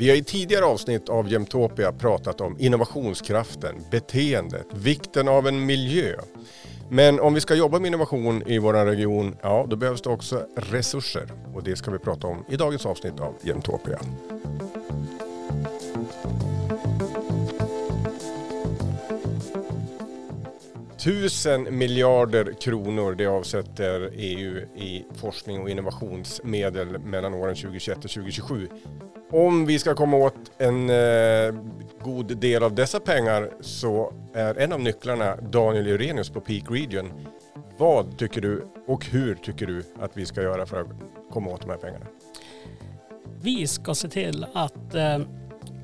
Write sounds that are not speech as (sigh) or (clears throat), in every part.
Vi har i tidigare avsnitt av Jämtopia pratat om innovationskraften, beteendet, vikten av en miljö. Men om vi ska jobba med innovation i vår region, ja då behövs det också resurser. Och det ska vi prata om i dagens avsnitt av Jämtopia. Tusen miljarder kronor det avsätter EU i forskning och innovationsmedel mellan åren 2021 och 2027. Om vi ska komma åt en eh, god del av dessa pengar så är en av nycklarna Daniel Eurenius på Peak Region. Vad tycker du och hur tycker du att vi ska göra för att komma åt de här pengarna? Vi ska se till att eh,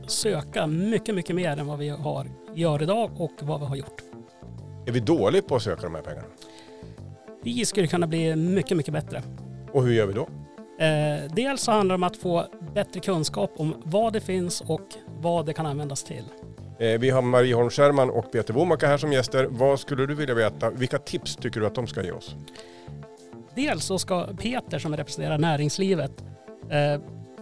söka mycket, mycket mer än vad vi har, gör idag och vad vi har gjort. Är vi dåliga på att söka de här pengarna? Vi skulle kunna bli mycket, mycket bättre. Och hur gör vi då? Eh, dels så handlar det om att få bättre kunskap om vad det finns och vad det kan användas till. Eh, vi har Marie Holm Scherman och Peter Womaka här som gäster. Vad skulle du vilja veta? Vilka tips tycker du att de ska ge oss? Dels så ska Peter som representerar näringslivet eh,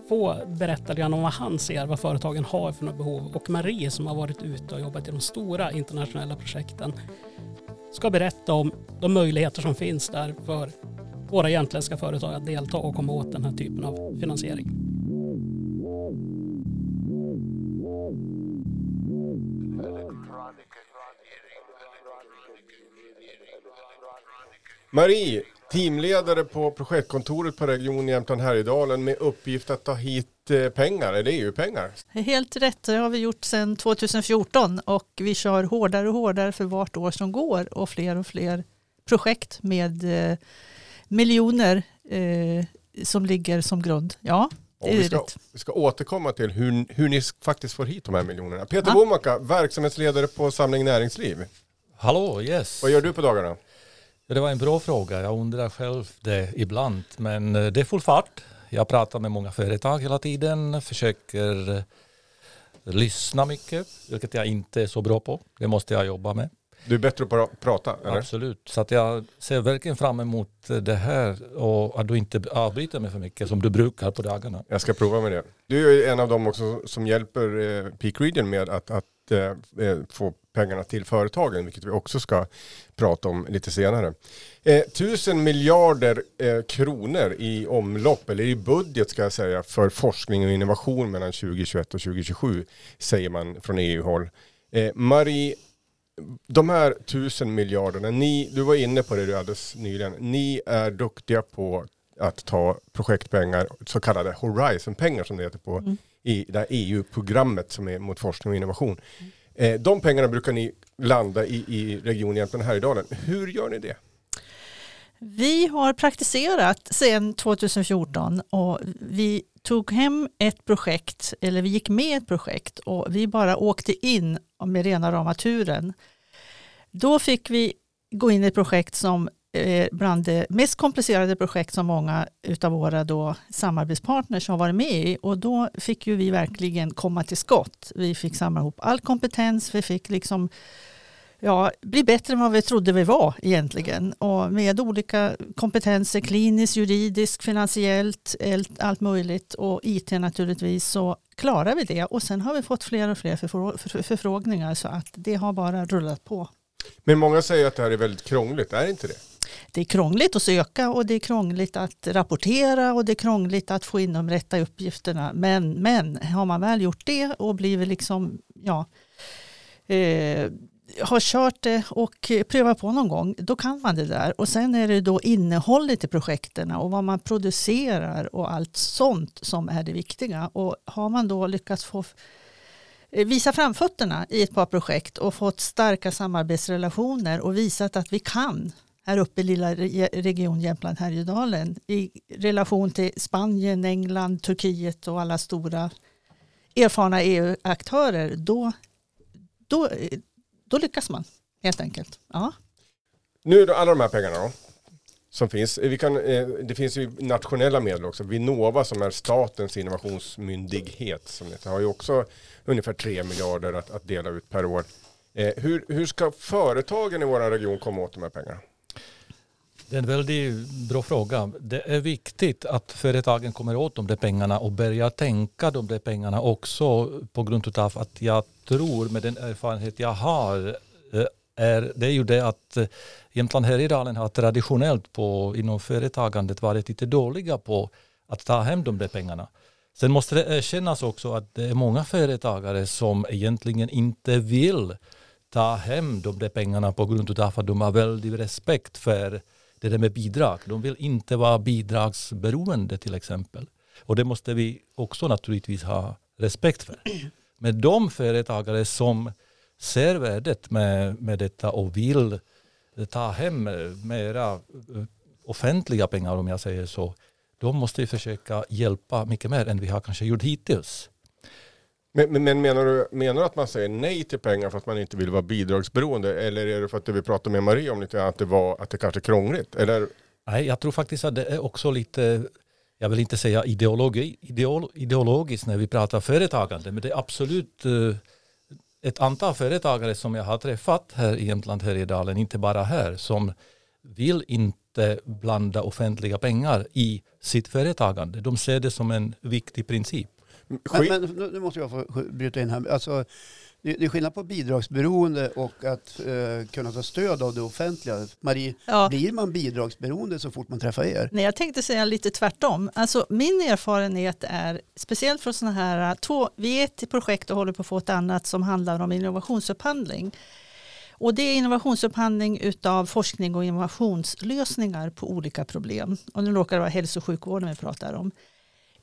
få berätta lite om vad han ser, vad företagen har för några behov. Och Marie som har varit ute och jobbat i de stora internationella projekten ska berätta om de möjligheter som finns där för våra jämtländska företag att delta och komma åt den här typen av finansiering. Marie, teamledare på projektkontoret på Region Jämtland Härjedalen med uppgift att ta hit eh, pengar, eller EU-pengar. Helt rätt, det har vi gjort sedan 2014 och vi kör hårdare och hårdare för vart år som går och fler och fler projekt med eh, miljoner eh, som ligger som grund. Ja, det är vi, ska, rätt. vi ska återkomma till hur, hur ni faktiskt får hit de här miljonerna. Peter ja. Womaka, verksamhetsledare på Samling Näringsliv. Hallå, yes. Vad gör du på dagarna? Det var en bra fråga. Jag undrar själv det ibland. Men eh, det är full fart. Jag pratar med många företag hela tiden. Försöker eh, lyssna mycket, vilket jag inte är så bra på. Det måste jag jobba med. Du är bättre på att prata? Eller? Absolut. Så att jag ser verkligen fram emot det här och att du inte avbryter mig för mycket som du brukar på dagarna. Jag ska prova med det. Du är en av dem också som hjälper eh, Peak Region med att, att eh, få pengarna till företagen, vilket vi också ska prata om lite senare. Eh, tusen miljarder eh, kronor i omlopp, eller i budget ska jag säga, för forskning och innovation mellan 2021 och 2027, säger man från EU-håll. Eh, Marie, de här tusen miljarderna, ni, du var inne på det du alldeles nyligen, ni är duktiga på att ta projektpengar, så kallade Horizon-pengar som det heter på, mm. i det här EU-programmet som är mot forskning och innovation. Mm. Eh, de pengarna brukar ni landa i, i Region Jämtland Härjedalen. Hur gör ni det? Vi har praktiserat sedan 2014 och vi tog hem ett projekt, eller vi gick med ett projekt och vi bara åkte in med rena rama turen. Då fick vi gå in i ett projekt som är bland det mest komplicerade projekt som många av våra då samarbetspartners har varit med i. Och då fick ju vi verkligen komma till skott. Vi fick samla ihop all kompetens, vi fick liksom ja, bli bättre än vad vi trodde vi var egentligen. Och med olika kompetenser, kliniskt, juridiskt, finansiellt, allt möjligt och IT naturligtvis så klarar vi det. Och sen har vi fått fler och fler förfrågningar så att det har bara rullat på. Men många säger att det här är väldigt krångligt, är det inte det? det är krångligt att söka och det är krångligt att rapportera och det är krångligt att få in de rätta uppgifterna. Men, men har man väl gjort det och blivit liksom, ja, eh, har kört det och prövat på någon gång, då kan man det där. Och sen är det då innehållet i projekten och vad man producerar och allt sånt som är det viktiga. Och har man då lyckats få eh, visa framfötterna i ett par projekt och fått starka samarbetsrelationer och visat att vi kan här uppe i lilla region Jämtland Härjedalen i relation till Spanien, England, Turkiet och alla stora erfarna EU-aktörer, då, då, då lyckas man helt enkelt. Ja. Nu är det alla de här pengarna då, som finns. Eh, vi kan, eh, det finns ju nationella medel också. Vinnova som är statens innovationsmyndighet som det har ju också ungefär 3 miljarder att, att dela ut per år. Eh, hur, hur ska företagen i vår region komma åt de här pengarna? Det är en väldigt bra fråga. Det är viktigt att företagen kommer åt de där pengarna och börjar tänka de där pengarna också på grund av att jag tror med den erfarenhet jag har eh, är, det är ju det att eh, Jämtland Härjedalen har traditionellt på, inom företagandet varit lite dåliga på att ta hem de där pengarna. Sen måste det erkännas också att det är många företagare som egentligen inte vill ta hem de där pengarna på grund av att de har väldigt respekt för det där med bidrag. De vill inte vara bidragsberoende till exempel. Och det måste vi också naturligtvis ha respekt för. Men de företagare som ser värdet med, med detta och vill ta hem mera eh, offentliga pengar om jag säger så, de måste försöka hjälpa mycket mer än vi har kanske gjort hittills. Men, men, menar, du, menar du att man säger nej till pengar för att man inte vill vara bidragsberoende? Eller är det för att det vi pratade med Marie om lite, att det, var, att det kanske är krångligt? Eller? Nej, jag tror faktiskt att det är också lite, jag vill inte säga ideologi, ideolo, ideologiskt när vi pratar företagande, men det är absolut eh, ett antal företagare som jag har träffat här i Jämtland Härjedalen, inte bara här, som vill inte blanda offentliga pengar i sitt företagande. De ser det som en viktig princip. Men, men nu måste jag få bryta in här. Alltså, det är skillnad på bidragsberoende och att eh, kunna ta stöd av det offentliga. Marie, ja. blir man bidragsberoende så fort man träffar er? Nej, jag tänkte säga lite tvärtom. Alltså, min erfarenhet är, speciellt från sådana här, två, vi är ett projekt och håller på att få ett annat som handlar om innovationsupphandling. Och det är innovationsupphandling av forskning och innovationslösningar på olika problem. Och nu råkar det vara hälso och sjukvården vi pratar om.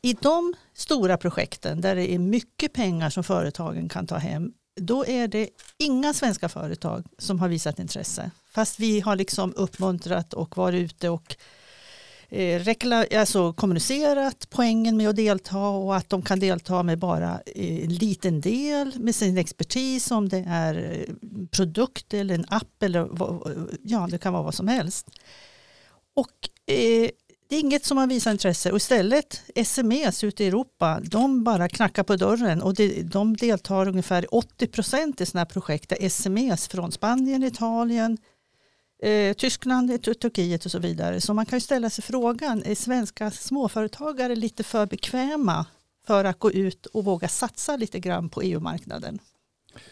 I de stora projekten där det är mycket pengar som företagen kan ta hem då är det inga svenska företag som har visat intresse. Fast vi har liksom uppmuntrat och varit ute och eh, alltså kommunicerat poängen med att delta och att de kan delta med bara eh, en liten del med sin expertis om det är eh, produkt eller en app eller ja, det kan vara vad som helst. Och eh, det är inget som har visat intresse och istället SMEs ute i Europa, de bara knackar på dörren och de deltar ungefär 80 procent i sådana här projekt där SMEs från Spanien, Italien, eh, Tyskland, Turkiet och så vidare. Så man kan ju ställa sig frågan, är svenska småföretagare lite för bekväma för att gå ut och våga satsa lite grann på EU-marknaden?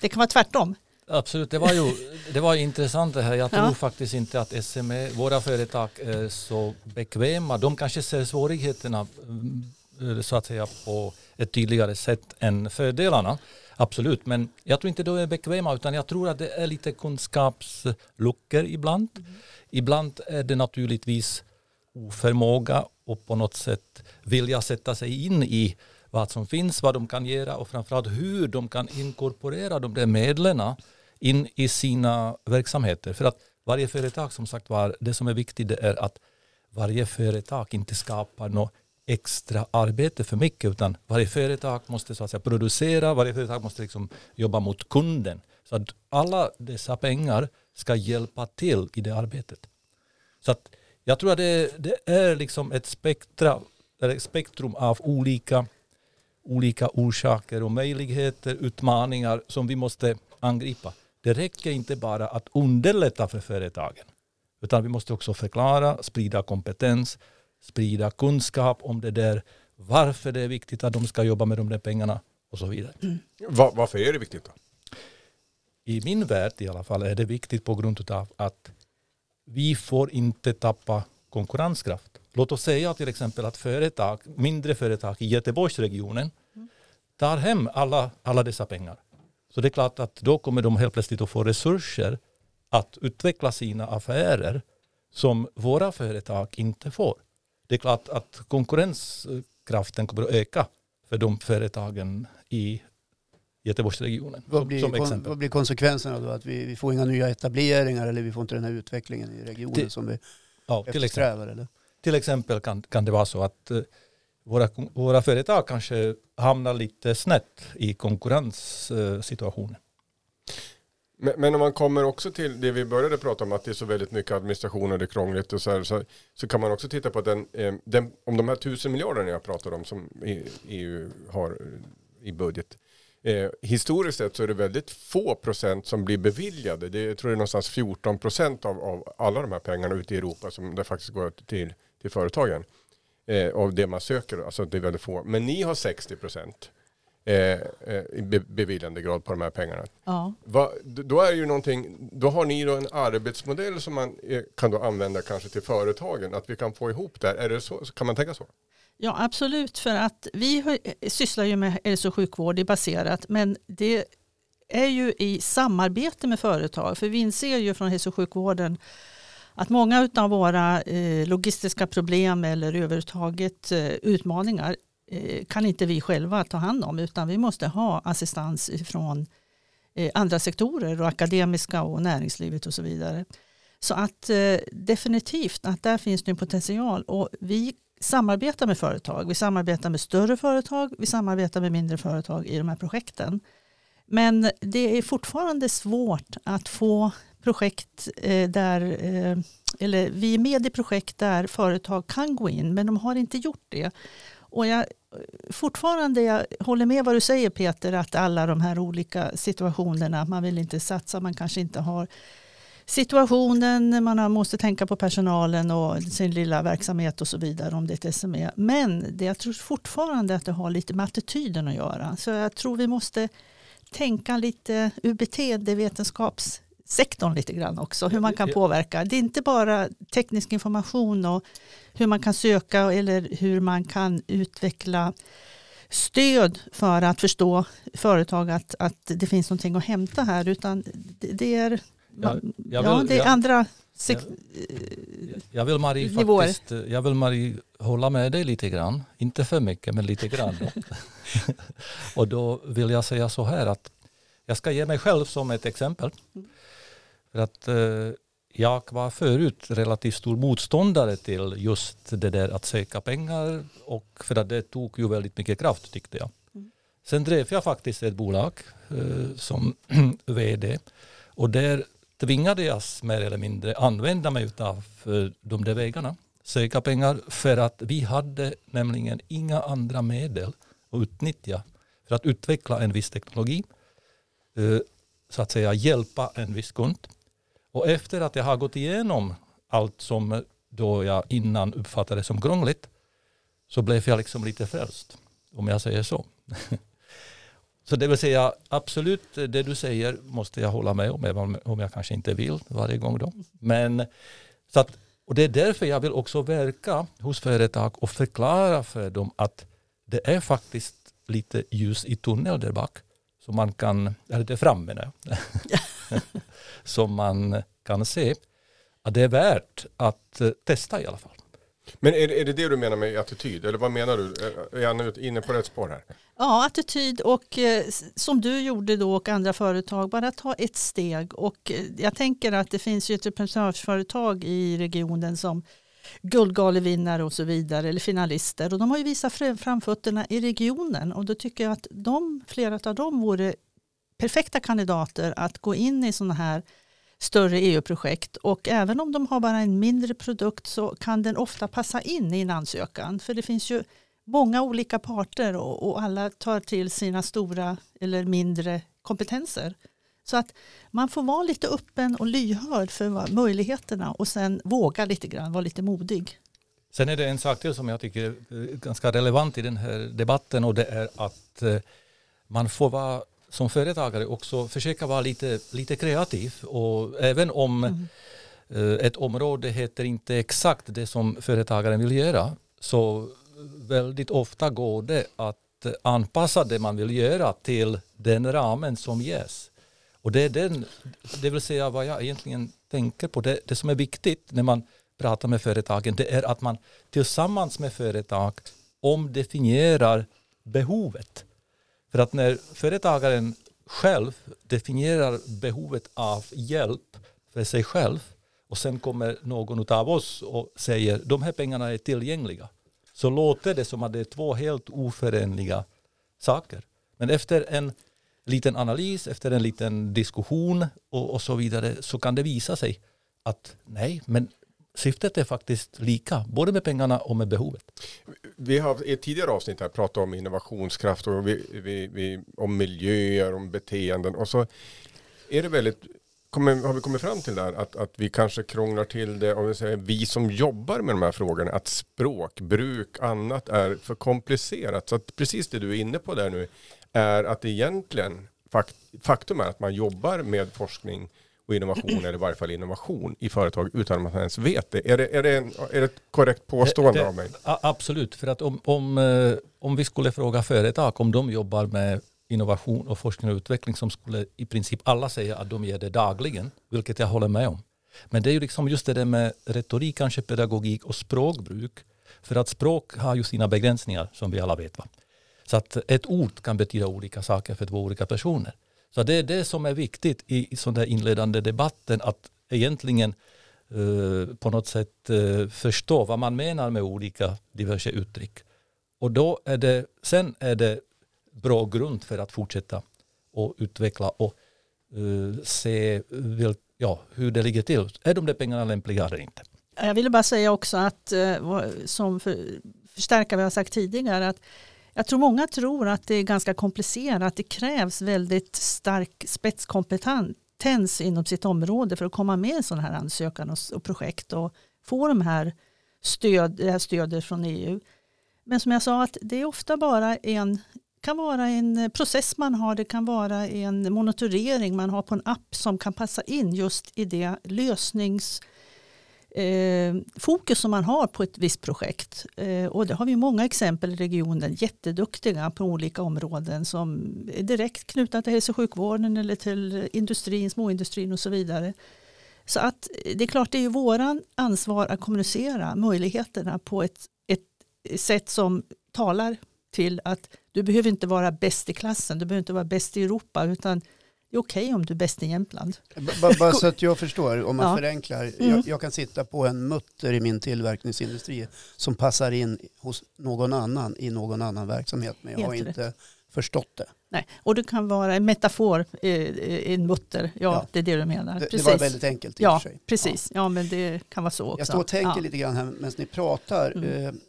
Det kan vara tvärtom. Absolut, det var ju det var intressant det här. Jag tror ja. faktiskt inte att SME, våra företag är så bekväma. De kanske ser svårigheterna mm, så att säga på ett tydligare sätt än fördelarna. Absolut, men jag tror inte de är bekväma utan jag tror att det är lite kunskapsluckor ibland. Mm. Ibland är det naturligtvis oförmåga och på något sätt vilja sätta sig in i vad som finns, vad de kan göra och framförallt hur de kan inkorporera de där medlen in i sina verksamheter. För att varje företag som sagt var, det som är viktigt är att varje företag inte skapar något extra arbete för mycket utan varje företag måste så att säga, producera, varje företag måste liksom jobba mot kunden. Så att alla dessa pengar ska hjälpa till i det arbetet. Så att jag tror att det, det är liksom ett spektra, ett spektrum av olika, olika orsaker och möjligheter, utmaningar som vi måste angripa. Det räcker inte bara att underlätta för företagen, utan vi måste också förklara, sprida kompetens, sprida kunskap om det där, varför det är viktigt att de ska jobba med de där pengarna och så vidare. Mm. Var, varför är det viktigt då? I min värld i alla fall är det viktigt på grund av att vi får inte tappa konkurrenskraft. Låt oss säga till exempel att företag, mindre företag i Göteborgsregionen mm. tar hem alla, alla dessa pengar så det är klart att då kommer de helt plötsligt att få resurser att utveckla sina affärer som våra företag inte får. Det är klart att konkurrenskraften kommer att öka för de företagen i Göteborgsregionen. Vad blir, som kon, vad blir konsekvenserna då? Att vi, vi, får inga nya etableringar eller vi får inte den här utvecklingen i regionen till, som vi ja, eftersträvar? Till exempel, eller? till exempel kan, kan det vara så att eh, våra, våra företag kanske hamnar lite snett i konkurrenssituationen. Men, men, om man kommer också till det vi började prata om, att det är så väldigt mycket administration och det är krångligt och så här, så, så kan man också titta på den, eh, den, om de här tusen miljarderna jag pratade om som EU har eh, i budget. Eh, historiskt sett så är det väldigt få procent som blir beviljade. Det, jag tror det är någonstans 14 procent av, av alla de här pengarna ute i Europa som det faktiskt går till, till företagen. Eh, av det man söker, alltså det är väldigt få. Men ni har 60 procent eh, eh, be, beviljandegrad på de här pengarna. Ja. Va, då är ju någonting, då har ni då en arbetsmodell som man eh, kan då använda kanske till företagen, att vi kan få ihop det här. Är det så, kan man tänka så? Ja, absolut. För att vi sysslar ju med hälso och sjukvård, det är baserat, men det är ju i samarbete med företag. För vi inser ju från hälso och sjukvården att många av våra eh, logistiska problem eller överhuvudtaget eh, utmaningar eh, kan inte vi själva ta hand om utan vi måste ha assistans från andra sektorer och akademiska och näringslivet och så vidare. Så att definitivt att där finns det en potential och vi samarbetar med företag. Vi samarbetar med större företag, vi samarbetar med mindre företag i de här projekten. Men det är fortfarande svårt att få projekt eh, där, eh, eller vi är med i projekt där företag kan gå in, men de har inte gjort det. Och jag, fortfarande, jag håller med vad du säger Peter, att alla de här olika situationerna, man vill inte satsa, man kanske inte har situationen, man måste tänka på personalen och sin lilla verksamhet och så vidare om det är ett SME. Men det, jag tror fortfarande att det har lite med attityden att göra. Så jag tror vi måste tänka lite ur beteendevetenskaps beteendevetenskapssektorn lite grann också, hur man kan påverka. Det är inte bara teknisk information och hur man kan söka eller hur man kan utveckla stöd för att förstå företag att, att det finns någonting att hämta här utan det, är jag, jag vill, ja, det är andra jag, jag, vill Marie faktiskt, jag vill Marie hålla med dig lite grann. Inte för mycket, men lite grann. (laughs) Och då vill jag säga så här att jag ska ge mig själv som ett exempel. För att eh, jag var förut relativt stor motståndare till just det där att söka pengar och för att det tog ju väldigt mycket kraft tyckte jag. Mm. Sen drev jag faktiskt ett bolag eh, som (clears throat) vd och där tvingade jag mer eller mindre använda mig av de där vägarna, söka pengar, för att vi hade nämligen inga andra medel att utnyttja för att utveckla en viss teknologi, eh, så att säga hjälpa en viss kund. Och efter att jag har gått igenom allt som då jag innan uppfattade som krångligt, så blev jag liksom lite frälst, om jag säger så. (laughs) Så det vill säga absolut det du säger måste jag hålla med om, även om jag kanske inte vill varje gång då. Men så att, och det är därför jag vill också verka hos företag och förklara för dem att det är faktiskt lite ljus i tunneln där bak. Som man kan, eller där framme nu, (laughs) (laughs) som man kan se att det är värt att testa i alla fall. Men är, är det det du menar med attityd? Eller vad menar du? Är jag inne på rätt spår här? Ja, attityd och eh, som du gjorde då och andra företag, bara ta ett steg. Och eh, jag tänker att det finns ju entreprenörsföretag i regionen som guldgalevinnare och så vidare, eller finalister. Och de har ju visat framfötterna i regionen och då tycker jag att de, flera av dem vore perfekta kandidater att gå in i sådana här större EU-projekt och även om de har bara en mindre produkt så kan den ofta passa in i en ansökan. För det finns ju många olika parter och, och alla tar till sina stora eller mindre kompetenser. Så att man får vara lite öppen och lyhörd för möjligheterna och sen våga lite grann, vara lite modig. Sen är det en sak till som jag tycker är ganska relevant i den här debatten och det är att eh, man får vara som företagare också försöka vara lite, lite kreativ och även om mm. Eh, ett område heter inte exakt det som företagaren vill göra så väldigt ofta går det att anpassa det man vill göra till den ramen som ges. Och det är den, det vill säga vad jag egentligen tänker på, det, det som är viktigt när man pratar med företagen, det är att man tillsammans med företag omdefinierar behovet. För att när företagaren själv definierar behovet av hjälp för sig själv och sen kommer någon av oss och säger de här pengarna är tillgängliga så låter det som att det är två helt oförenliga saker. Men efter en liten analys, efter en liten diskussion och, och så vidare så kan det visa sig att nej, men syftet är faktiskt lika, både med pengarna och med behovet. Vi har i ett tidigare avsnitt här pratat om innovationskraft och vi, vi, vi, om miljöer, om beteenden och så är det väldigt Kommer, har vi kommit fram till där att, att vi kanske krånglar till det, om vi säger vi som jobbar med de här frågorna, att språkbruk, annat är för komplicerat. Så att precis det du är inne på där nu är att egentligen faktum är att man jobbar med forskning och innovation, eller i varje fall innovation i företag utan att man ens vet det. Är det, är det, en, är det ett korrekt påstående det, av mig? Absolut, för att om, om, eh, om vi skulle fråga företag om de jobbar med innovation och forskning och utveckling som skulle i princip alla säga att de gör det dagligen, vilket jag håller med om. Men det är ju liksom just det där med retorik, kanske pedagogik och språkbruk. För att språk har ju sina begränsningar som vi alla vet. Va? Så att ett ord kan betyda olika saker för två olika personer. Så det är det som är viktigt i, i sån där inledande debatten att egentligen eh, på något sätt eh, förstå vad man menar med olika diverse uttryck. Och då är det, sen är det bra grund för att fortsätta och utveckla och eh, se vil, ja, hur det ligger till. Är de där pengarna lämpliga eller inte? Jag ville bara säga också att, eh, som för, förstärka vad jag sagt tidigare, att jag tror många tror att det är ganska komplicerat. Det krävs väldigt stark spetskompetens inom sitt område för att komma med i en sån här ansökan och, projekt och få de här stöd, det här stödet från EU. Men som jag sa, att det är ofta bara en kan vara en process man har, det kan vara en monitorering man har på en app som kan passa in just i det lösnings eh, fokus som man har på ett visst projekt. Eh, och det har vi många exempel i regionen, jätteduktiga på olika områden som är direkt knutna till hälso och sjukvården eller till industrin, småindustrin och så vidare. Så att eh, det är klart, det är ju våran ansvar att kommunicera möjligheterna på ett, ett sätt som talar till att du behöver inte vara bäst i klassen, du behöver inte vara bäst i Europa, utan det är okej okay om du är bäst i Jämtland. Bara, bara (laughs) så att jag förstår, om man ja. förenklar. Mm. Jag, jag, kan sitta på en mutter i min tillverkningsindustri som passar in hos någon annan i någon annan verksamhet, men jag Helt har inte rätt. förstått det. Nej, och det kan vara en metafor, eh, en mutter. Ja, ja, det är det du menar. Det, det var väldigt enkelt i ja, för sig. Precis, ja. ja. men det kan vara så också. Jag står och tänker ja. lite grann här medan ni pratar. Mm.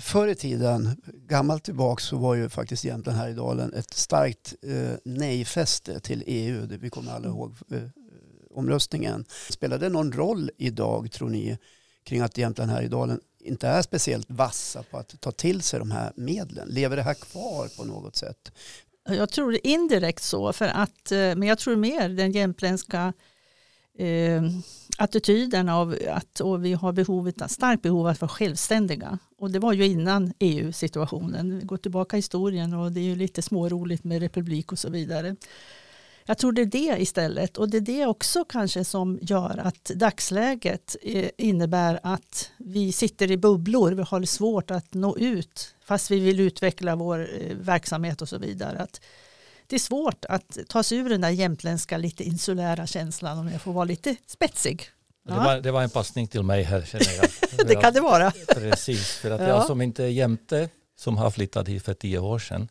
Förr i tiden, gammalt tillbaka, så var ju faktiskt Jämtland Härjedalen ett starkt eh, nej-fäste till EU. Det vi kommer alla ihåg eh, omröstningen. Spelar det någon roll idag, tror ni, kring att Jämtland Härjedalen inte är speciellt vassa på att ta till sig de här medlen? Lever det här kvar på något sätt? Jag tror indirekt så, för att, eh, men jag tror mer den jämtländska eh, attityden av att vi har behovet, starkt behov av att vara självständiga. Och det var ju innan EU-situationen. Vi går tillbaka i historien och det är ju lite småroligt med republik och så vidare. Jag tror det är det istället och det är det också kanske som gör att dagsläget eh, innebär att vi sitter i bubblor. Vi har det svårt att nå ut fast vi vill utveckla vår eh, verksamhet och så vidare. Att det är svårt att ta sig ur den där jämtländska lite insulära känslan om jag får vara lite spetsig. Det, var, det, var, en passning till mig här känner jag. (laughs) det kan det vara. Precis, för att ja. jag som inte är jämte som har flyttat hit för tio år sedan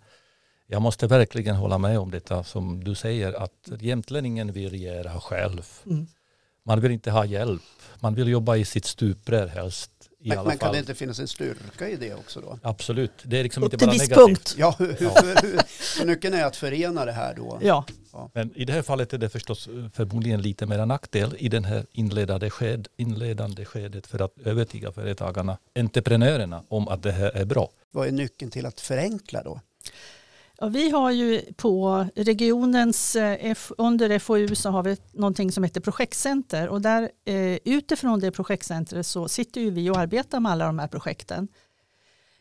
jag måste verkligen hålla med om detta som du säger att jämtlänningen vill regera själv. Mm. Man vill inte ha hjälp. Man vill jobba i sitt stuprör helst. Men, men kan det inte finnas en styrka i det också då? Absolut, det är liksom Upp inte bara negativt. Punkt. Ja, hur, hur, nyckeln är att förena det här då? Ja. ja. Men i det här fallet är det förstås förmodligen lite mer nackdel i den här inledande, sked, inledande skedet för att övertyga företagarna, entreprenörerna om att det här är bra. Vad är nyckeln till att förenkla då? Ja, vi har ju på regionens, eh, under FoU så har vi någonting som heter projektcenter och där eh, utifrån det projektcentret så sitter ju vi och arbetar med alla de här projekten.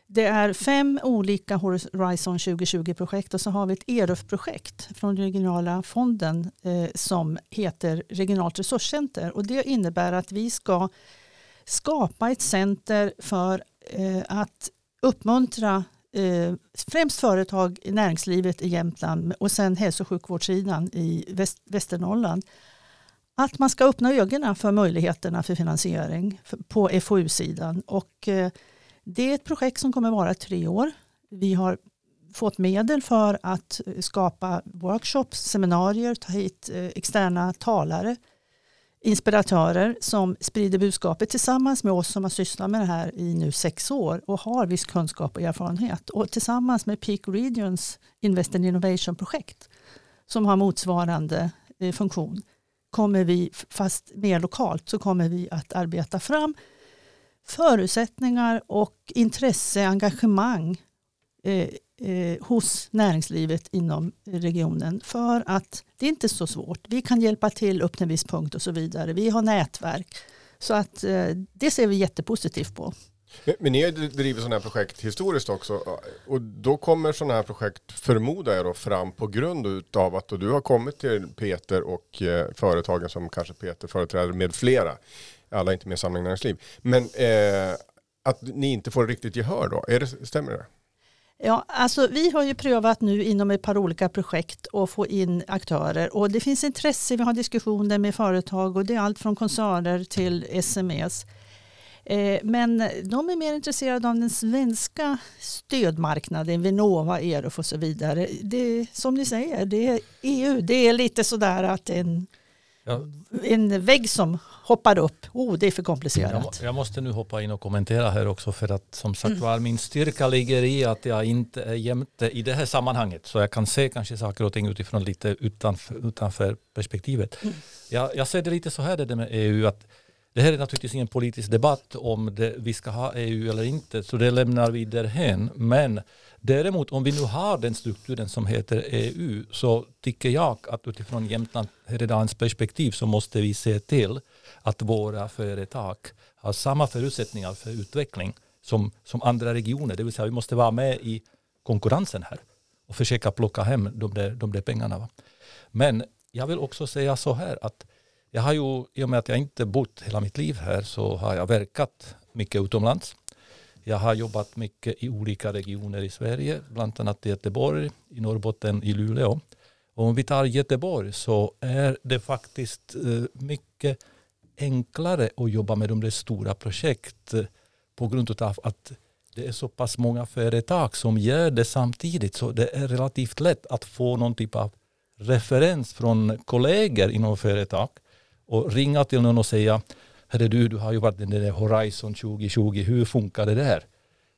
Det är fem olika Horizon 2020-projekt och så har vi ett ERUF-projekt från regionala fonden eh, som heter Regionalt resurscenter och det innebär att vi ska skapa ett center för att uppmuntra eh, främst företag i näringslivet i Jämtland och sen hälso och sjukvårdssidan i Väst, Västernorrland. Att man ska öppna ögonen för möjligheterna för finansiering på FoU-sidan. Och, eh, det är ett projekt som kommer vara tre år. Vi har fått medel för att skapa workshops, seminarier, ta hit eh, externa talare inspiratörer som sprider budskapet tillsammans med oss som har sysslat med det här i nu sex år och har viss kunskap och erfarenhet. Och tillsammans med Peak Regions Invest in Innovation-projekt som har motsvarande eh, funktion kommer vi, fast mer lokalt, så kommer vi att arbeta fram förutsättningar och intresse, engagemang eh, eh, hos näringslivet inom regionen för att det är inte så svårt. Vi kan hjälpa till upp till en viss punkt och så vidare. Vi har nätverk. Så att eh, det ser vi jättepositivt på. Men ni har drivit sådana här projekt historiskt också och då kommer sådana här projekt förmodar jag då fram på grund av att du har kommit till Peter och eh, företagen som kanske Peter företräder med flera. Alla är inte med i Samling Näringsliv. Men eh, att ni inte får riktigt gehör då, är det, stämmer det? Ja, alltså vi har ju prövat nu inom ett par olika projekt att få in aktörer och det finns intresse, vi har diskussioner med företag och det är allt från koncerner till SMEs. Eh, men de är mer intresserade av den svenska stödmarknaden, Vinnova, Erof och så vidare. Det, som ni säger, det är EU. Det är lite sådär att en, ja. en vägg som hoppar upp. Oh, det är för komplicerat. Jag, jag, måste nu hoppa in och kommentera här också för att som sagt var min styrka ligger i att jag inte är jämte i det här sammanhanget så jag kan se kanske saker och ting utifrån lite utanför, utanför perspektivet. Mm. Jag, jag ser det lite så här det med EU att det här är naturligtvis ingen politisk debatt om det, vi ska ha EU eller inte, så det lämnar vi därhen. Men däremot om vi nu har den strukturen som heter EU så tycker jag att utifrån Jämtland Härjedalens perspektiv så måste vi se till att våra företag har samma förutsättningar för utveckling som, som andra regioner. Det vill säga vi måste vara med i konkurrensen här och försöka plocka hem de där, de där pengarna. Va? Men jag vill också säga så här att jag har ju, i och med att jag inte bott hela mitt liv här, så har jag verkat mycket utomlands. Jag har jobbat mycket i olika regioner i Sverige, bland annat i Göteborg, i Norrbotten, i Luleå. Och om vi tar Göteborg så är det faktiskt eh, mycket enklare att jobba med de där stora projekt eh, på grund av att det är så pass många företag som gör det samtidigt så det är relativt lätt att få någon typ av referens från kollegor inom företag och ringa till någon och säga Herre du, du har ju varit i den där Horizon 2020, hur funkar det där?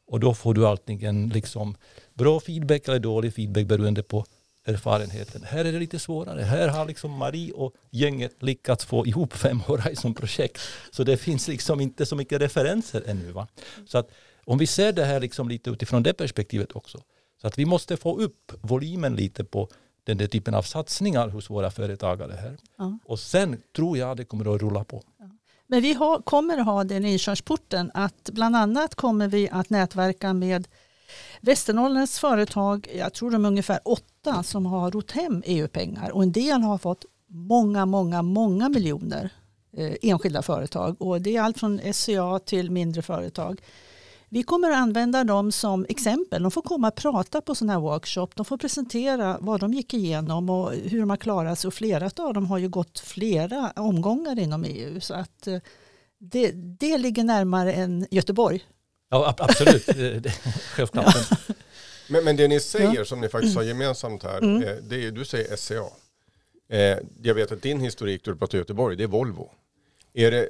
Och då får du antingen liksom bra feedback eller dålig feedback beroende på erfarenheten. Här är det lite svårare. Här har liksom Marie och gänget lyckats få ihop fem Horizon-projekt. Så det finns liksom inte så mycket referenser ännu. Va? Så att om vi ser det här liksom lite utifrån det perspektivet också. Så att vi måste få upp volymen lite på den där typen av satsningar hos våra företagare här. Ja. Och sen tror jag det kommer att rulla på. Ja. Men vi har, kommer att ha den inkörsporten att bland annat kommer vi att nätverka med Västernorrlands företag, jag tror de är ungefär åtta som har rott hem EU-pengar och en del har fått många, många, många miljoner eh, enskilda företag och det är allt från SCA till mindre företag. Vi kommer att använda dem som exempel. De får komma och prata på sådana här workshop. De får presentera vad de gick igenom och hur de har klarat sig. Och flera av dem har ju gått flera omgångar inom EU. Så att eh, det, det ligger närmare än Göteborg. Ja, absolut. (laughs) Självklart. Ja. Men, men det ni säger ja. som ni faktiskt har gemensamt här, mm. Eh, det är, du säger SCA. Eh, jag vet att din historik, du pratar Göteborg, det är Volvo. Är det,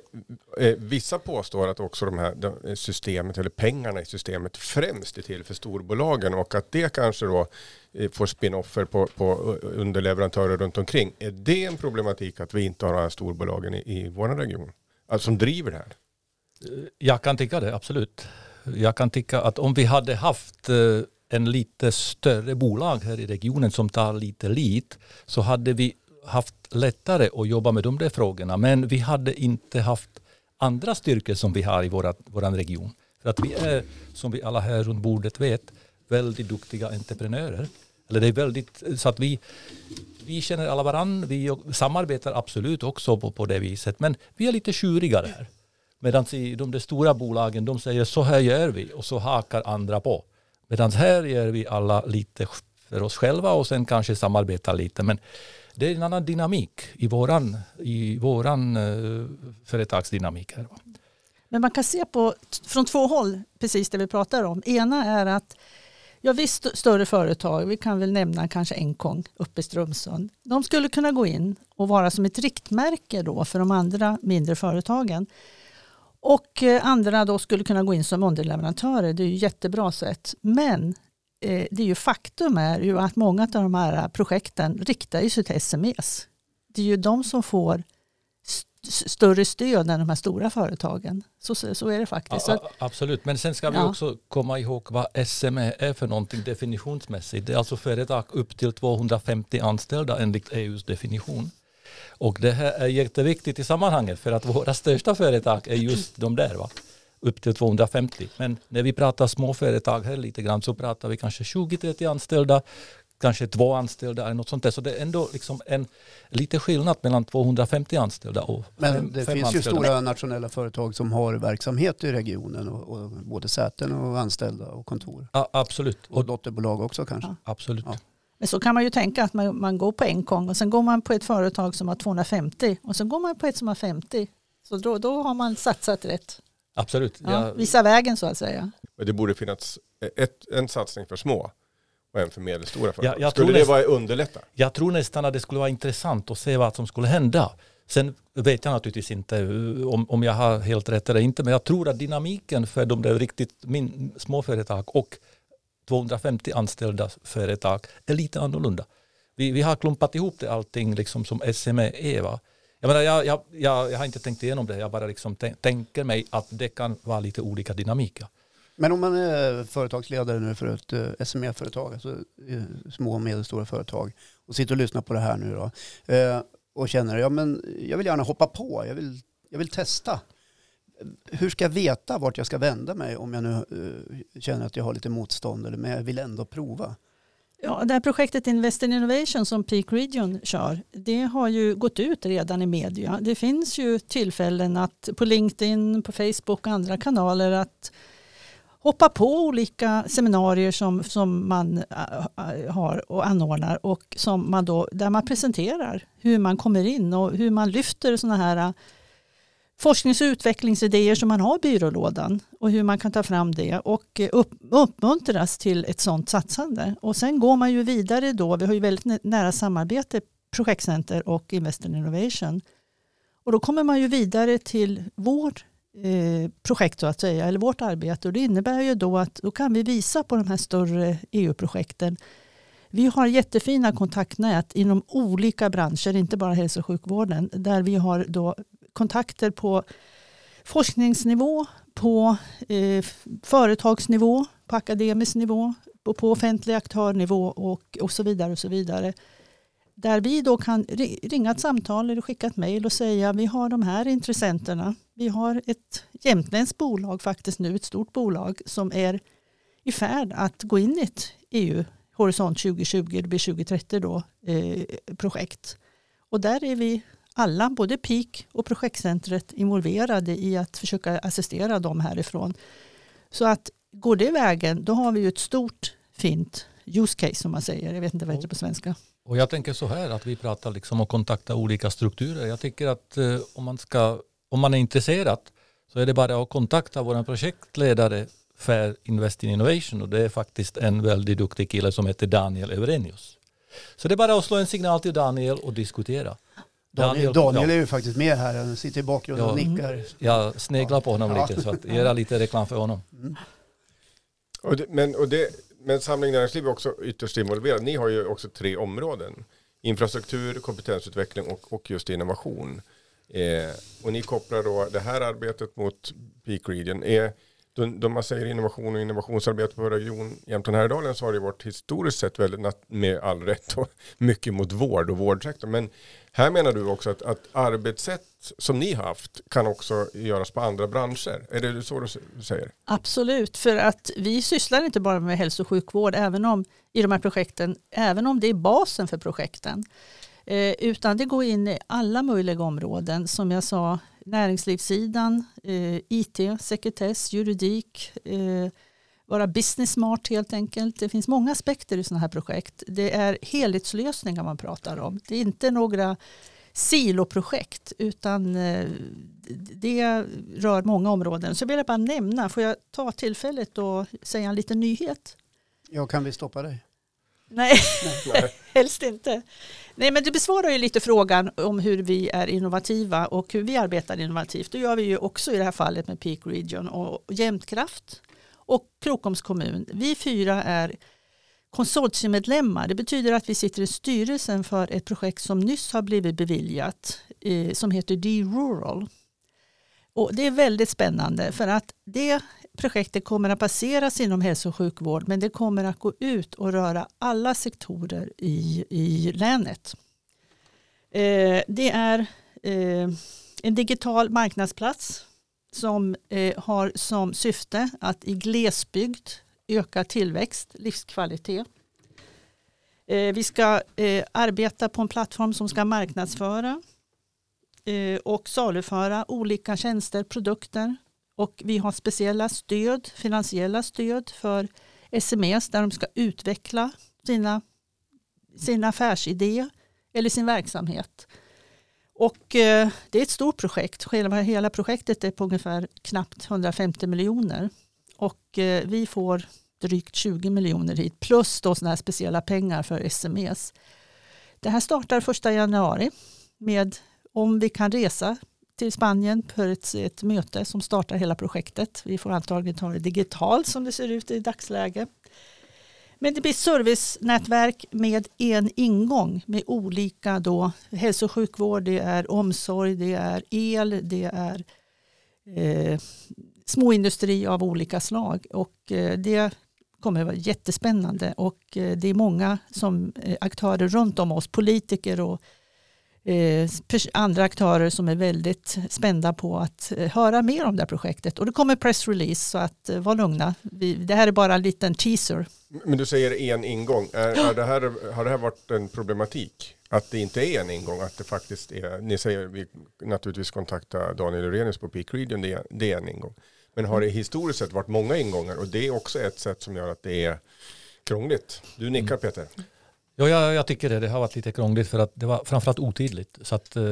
eh, vissa påstår att också de här de, systemet eller pengarna i systemet främst är till för storbolagen och att det kanske då eh, får spinoffer på, på underleverantörer runt omkring. Är det en problematik att vi inte har de här storbolagen i, i vår region? Alltså som driver det här? Jag kan tycka det, absolut. Jag kan tycka att om vi hade haft eh, en lite större bolag här i regionen som tar lite lit så hade vi haft lättare att jobba med de där frågorna. Men vi hade inte haft andra styrkor som vi har i vår region. För att vi är, som vi alla här runt bordet vet, väldigt duktiga entreprenörer. Eller det är väldigt, så att vi, vi känner alla varandra, vi samarbetar absolut också på, på det viset. Men vi är lite tjurigare här. Medan i de där stora bolagen, de säger så här gör vi och så hakar andra på. Medan här gör vi alla lite för oss själva och sen kanske samarbetar lite. Men det är en annan dynamik i våran, i våran uh, företagsdynamik. Här. Men man kan se på från två håll precis det vi pratar om. Ena är att Ja visst större företag, vi kan väl nämna kanske Enkong uppe i Strömsund. De skulle kunna gå in och vara som ett riktmärke då för de andra mindre företagen. Och eh, andra då skulle kunna gå in som underleverantörer, det är ju jättebra sätt. Men eh, det är ju faktum är ju att många av de här projekten riktar sig till SMEs. Det är ju de som får större stöd än de här stora företagen. Så, så är det faktiskt. Ja, absolut, men sen ska vi ja. också komma ihåg vad SME är för någonting definitionsmässigt. Det är alltså företag upp till 250 anställda enligt EUs definition. Och det här är jätteviktigt i sammanhanget för att våra största företag är just de där. Va? upp till 250. Men när vi pratar småföretag här lite grann så pratar vi kanske 20-30 anställda kanske två anställda eller något sånt där. Så det är ändå liksom en lite skillnad mellan 250 anställda och Men fem, det fem finns anställda. ju stora nationella företag som har verksamhet i regionen och, och både säten och anställda och kontor. Ja, absolut. Och, och dotterbolag också kanske. Ja. Absolut. Ja. Men så kan man ju tänka att man, man går på en gång och sen går man på ett företag som har 250 och sen går man på ett som har 50. Så då, då har man satsat rätt. Absolut. Ja, visa vägen så att säga. Men det borde finnas ett, en satsning för små och en för medelstora företag. Ja, skulle det näst, vara underlätta? Jag tror nästan att det skulle vara intressant att se vad som skulle hända. Sen vet jag naturligtvis inte om, om jag har helt rätt eller inte, men jag tror att dynamiken för de där riktigt min, små företag och 250 anställda företag är lite annorlunda. Vi, vi har klumpat ihop det allting liksom som SME. Va? Jag, menar, jag, jag, jag, jag har inte tänkt igenom det, jag bara liksom tänker mig att det kan vara lite olika dynamik. Men om man är företagsledare nu för ett eh, SME-företag, alltså eh, små och medelstora företag, och sitter och lyssnar på det här nu då, eh, och känner ja men jag vill gärna hoppa på, jag vill, jag vill testa. Hur ska jag veta vart jag ska vända mig om jag nu eh, känner att jag har lite motstånd, eller men jag vill ändå prova? Ja, det här projektet Invest in Innovation som Peak Region kör, det har ju gått ut redan i media. Det finns ju tillfällen att på LinkedIn, på Facebook och andra kanaler att hoppa på olika seminarier som, som man eh, har och anordnar och som man då, där man presenterar hur man kommer in och hur man lyfter sådana här forsknings och utvecklingsidéer som man har i byrålådan och hur man kan ta fram det och eh, upp, uppmuntras till ett sådant satsande. Och sen går man ju vidare då, vi har ju väldigt nära samarbete Projektcenter och Invest in Innovation. Och då kommer man ju vidare till vårt Eh, projekt så att säga, eller vårt arbete. Och det innebär ju då att då kan vi visa på de här större EU-projekten. Vi har jättefina kontaktnät inom olika branscher, inte bara hälso och sjukvården, där vi har då kontakter på forskningsnivå, på eh, företagsnivå, på akademisk nivå, på, på offentlig aktörnivå och, och så vidare. och så vidare. Där vi då kan ringa ett samtal eller skicka ett mejl och säga vi har de här intressenterna. Vi har ett jämtländskt bolag faktiskt nu, ett stort bolag som är i färd att gå in i ett EU Horisont 2020, det blir 2030 då, eh, projekt. Och där är vi alla, både PIK och projektcentret involverade i att försöka assistera dem härifrån. Så att går det vägen, då har vi ju ett stort fint use case som man säger. Jag vet inte vad det heter på svenska. Och jag tänker så här att vi pratar liksom om att kontakta olika strukturer. Jag tycker att eh, om, man ska, om man är intresserad så är det bara att kontakta vår projektledare för Invest in Innovation och det är faktiskt en väldigt duktig kille som heter Daniel Överenius. Så det är bara att slå en signal till Daniel och diskutera. Daniel, Daniel är ju faktiskt med här, han sitter i bakgrunden och nickar. Jag sneglar på honom ja. lite så att göra lite reklam för honom. Mm. Och det, men, och det, men Samling Näringsliv är också ytterst involverad. Ni har ju också tre områden. Infrastruktur, kompetensutveckling och, och just innovation. Eh, och ni kopplar då det här arbetet mot Peak Region. Är, då, man säger innovation och innovationsarbete på Region Jämtland Härjedalen så har det varit historiskt sett väldigt, med all rätt och (laughs) mycket mot vård och vårdsektorn. Men här menar du också att, att arbetssätt som ni har haft kan också göras på andra branscher. Är det så du säger? Absolut, för att vi sysslar inte bara med hälso och sjukvård även om, i de här projekten, även om det är basen för projekten. Eh, utan det går in i alla möjliga områden. Som jag sa, näringslivssidan, eh, IT, sekretess, juridik, eh, vara business smart helt enkelt. Det finns många aspekter i sådana här projekt. Det är helhetslösningar man pratar om. Det är inte några siloprojekt utan eh, det rör många områden. Så vill jag bara nämna, får jag ta tillfället och säga en liten nyhet? Ja, kan vi stoppa dig? Nej, Nej. (laughs) helst inte. Nej, men du besvarar ju lite frågan om hur vi är innovativa och hur vi arbetar innovativt. Det gör vi ju också i det här fallet med Peak Region och Jämtkraft och Krokoms kommun. Vi fyra är konsortiemedlemmar. Det betyder att vi sitter i styrelsen för ett projekt som nyss har blivit beviljat eh, som heter D-Rural. Och det är väldigt spännande för att det projektet kommer att baseras inom hälso och sjukvård men det kommer att gå ut och röra alla sektorer i, i länet. Eh, det är eh, en digital marknadsplats som eh, har som syfte att i glesbygd öka tillväxt, livskvalitet. Eh, vi ska eh, arbeta på en plattform som ska marknadsföra eh, och saluföra olika tjänster, produkter och vi har speciella stöd, finansiella stöd för sms där de ska utveckla sina, sina affärsidéer eller sin verksamhet. Och eh, det är ett stort projekt. Själva hela projektet är på ungefär knappt 150 miljoner. Och eh, vi får drygt 20 miljoner hit plus då sådana här speciella pengar för sms. Det här startar 1 januari med om vi kan resa till Spanien för ett, ett möte som startar hela projektet. Vi får antagligen ta det digitalt som det ser ut i dagsläget. Men det blir servicenätverk med en ingång med olika då hälso och sjukvård, det är omsorg, det är el, det är eh, småindustri av olika slag. Och eh, det kommer att vara jättespännande och eh, det är många som eh, aktörer runt om oss, politiker och eh, andra aktörer som är väldigt spända på att höra mer om det här projektet. Och det kommer pressrelease så att var lugna. det här är bara en liten teaser. Men du säger en ingång. Är, är det här, har det här varit en problematik? Att det inte är en ingång, att det faktiskt är, ni säger vi naturligtvis kontakta Daniel Urenius på Peak Region, det är, det är en ingång. Men har det historiskt sett varit många ingångar och det är också ett sätt som gör att det är krångligt. Du nickar mm. Peter. Ja, jag, jag, tycker det. Det har varit lite krångligt för att det var framförallt otydligt. Så att, eh,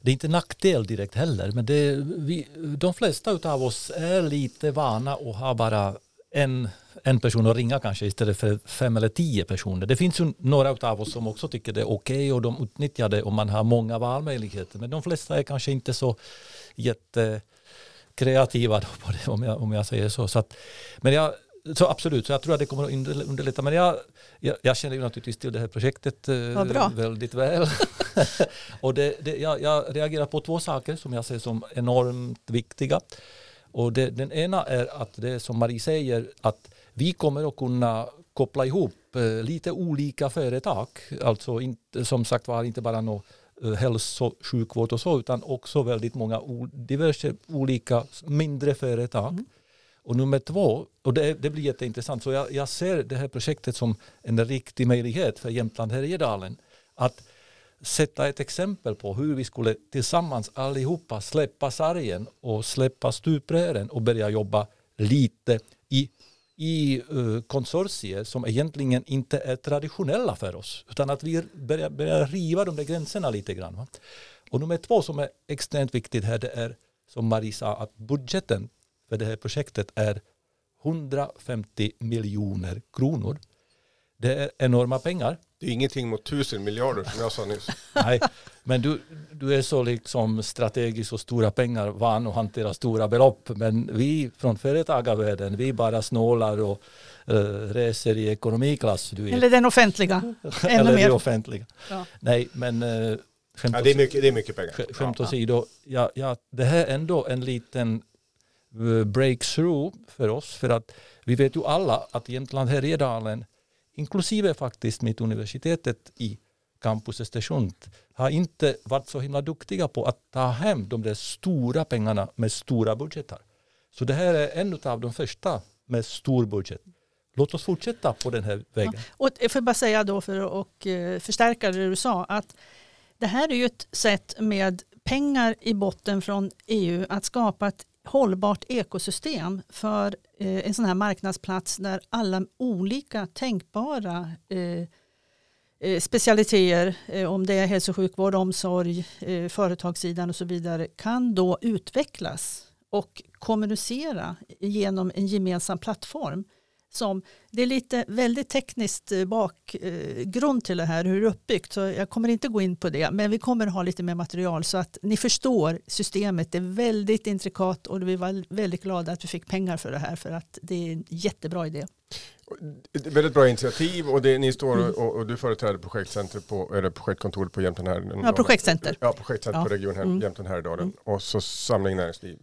det är inte nackdel direkt heller. Men det, vi, de flesta av oss är lite vana och har bara en, en person att ringa kanske istället för fem eller tio personer. Det finns ju några av oss som också tycker det är okej okay och de utnyttjar det om man har många valmöjligheter. Men de flesta är kanske inte så jättekreativa på det, om jag, om jag säger så. så att, men jag, så absolut, så jag tror att det kommer att underlätta. Men jag, jag, jag känner ju naturligtvis till det här projektet eh, väldigt väl. (laughs) och det, det, jag, jag reagerar på två saker som jag ser som enormt viktiga. Och det, den ena är att det som Marie säger, att vi kommer att kunna koppla ihop eh, lite olika företag. Alltså inte, som sagt var inte bara något Eh, hälso sjukvård och så, utan också väldigt många diverse olika mindre företag. Mm. Och nummer två, och det, det blir jätteintressant, så jag, jag, ser det här projektet som en riktig möjlighet för Jämtland Härjedalen att sätta ett exempel på hur vi skulle tillsammans allihopa släppa sargen och släppa stuprören och börja jobba lite i i uh, konsortier som egentligen inte är traditionella för oss. Utan att vi börjar, börjar riva de där gränserna lite grann. Va? Och nummer två som är extremt viktigt här det är som Marie sa att budgeten för det här projektet är 150 miljoner kronor. Det är enorma pengar. Det är ingenting mot tusen miljarder som jag sa nyss. (laughs) Nej, men du, du är så liksom strategiskt och stora pengar van att hantera stora belopp. Men vi från företagarvärlden, vi bara snålar och uh, reser i ekonomiklass. Du Eller den offentliga. (laughs) Ännu Eller mer. det offentliga. Ja. Nej, men uh, skämt ja, det, är mycket, det är mycket pengar. Skämt åsido, ja, ja, det här är ändå en liten breakthrough för oss. För att vi vet ju alla att Jämtland Härjedalen inklusive faktiskt Mittuniversitetet i campus Östersund, har inte varit så himla duktiga på att ta hem de där stora pengarna med stora budgetar. Så det här är en av de första med stor budget. Låt oss fortsätta på den här vägen. Ja, och jag får bara säga då för att eh, förstärka det du sa att det här är ju ett sätt med pengar i botten från EU att skapa ett hållbart ekosystem för eh, en sån här marknadsplats där alla olika tänkbara eh, eh specialiteter, eh, om det är hälso och sjukvård, omsorg, eh, företagssidan och så vidare, kan då utvecklas och kommunicera genom en gemensam plattform som, det är lite väldigt tekniskt eh, bakgrund eh, till det här, hur det är uppbyggt. Så jag kommer inte gå in på det, men vi kommer ha lite mer material så att ni förstår systemet. Det är väldigt intrikat och vi var väldigt glada att vi fick pengar för det här för att det är en jättebra idé. Ett väldigt bra initiativ och det, ni står mm. och, och, du företräder projektcenter på, eller projektkontoret på Jämtland Härjedalen. Ja, projektcenter. Ja, projektcenter ja. på Region mm. Jämtland Härjedalen. Mm. Och så Samling Näringsliv.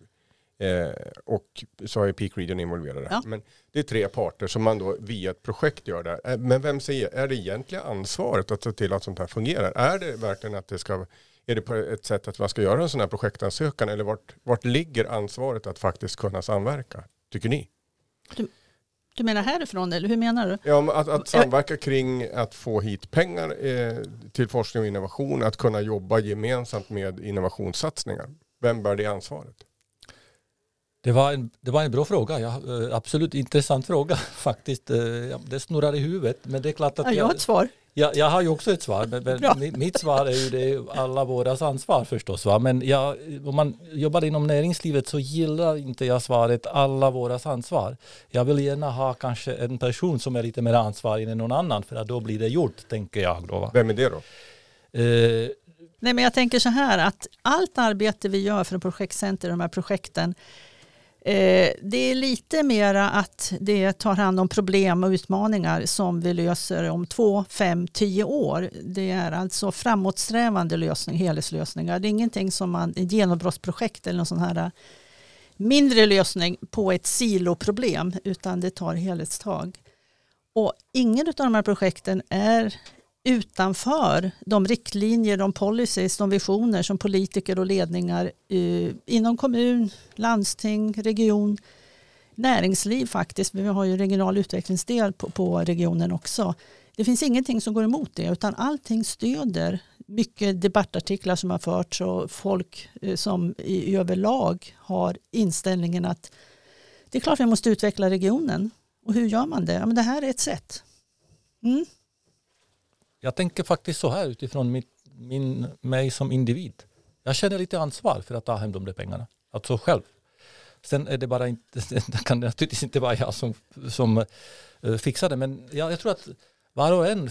Eh, och så är Peak Region involverade. Ja. Men det är tre parter som man då via ett projekt gör det. Eh, men vem säger, är det egentliga ansvaret att se till att sånt här fungerar? Är det verkligen att det ska, är det på ett sätt att man ska göra en sån här projektansökan eller vart, vart ligger ansvaret att faktiskt kunna samverka? Tycker ni? Du, du menar härifrån eller hur menar du? Ja, att, att samverka kring att få hit pengar eh, till forskning och innovation, att kunna jobba gemensamt med innovationssatsningar. Vem bär det ansvaret? Det var, en, det var en bra fråga, ja, eh, absolut intressant fråga (laughs) faktiskt. Eh, det snurrar i huvudet men det är klart att ja, jag har ett svar. Jag, jag har ju också ett svar, men, men mitt svar är ju det alla våras ansvar förstås. Va? Men jag, om man jobbar inom näringslivet så gillar inte jag svaret alla våras ansvar. Jag vill gärna ha kanske en person som är lite mer ansvarig än någon annan för att då blir det gjort, tänker jag. Då, va? Vem är det då? Eh, Nej, men jag tänker så här att allt arbete vi gör för projektcenter, de här projekten, Eh, det är lite mera att det tar hand om problem och utmaningar som vi löser om två, fem, tio år. Det är alltså framåtsträvande lösning, helhetslösningar. Det är ingenting som man, ett genombrottsprojekt eller någon sån här eh, mindre lösning på ett siloproblem utan det tar helhetstag. Och ingen av de här projekten är utanför de riktlinjer, de policies, de visioner som politiker och ledningar eh, inom kommun, landsting, region, näringsliv faktiskt. Vi har ju regional utvecklingsdel på, på regionen också. Det finns ingenting som går emot det utan allting stöder mycket debattartiklar som har förts och folk eh, som i överlag har inställningen att det är klart vi måste utveckla regionen. Och hur gör man det? Ja, men det här är ett sätt. Mm. Jag tänker faktiskt så här utifrån mitt, min, mig som individ. Jag känner lite ansvar för att ta hem de där pengarna. Alltså själv. Sen är det bara inte, (laughs) det kan naturligtvis inte vara jag som, som eh, fixar det. Men jag, jag tror att var och en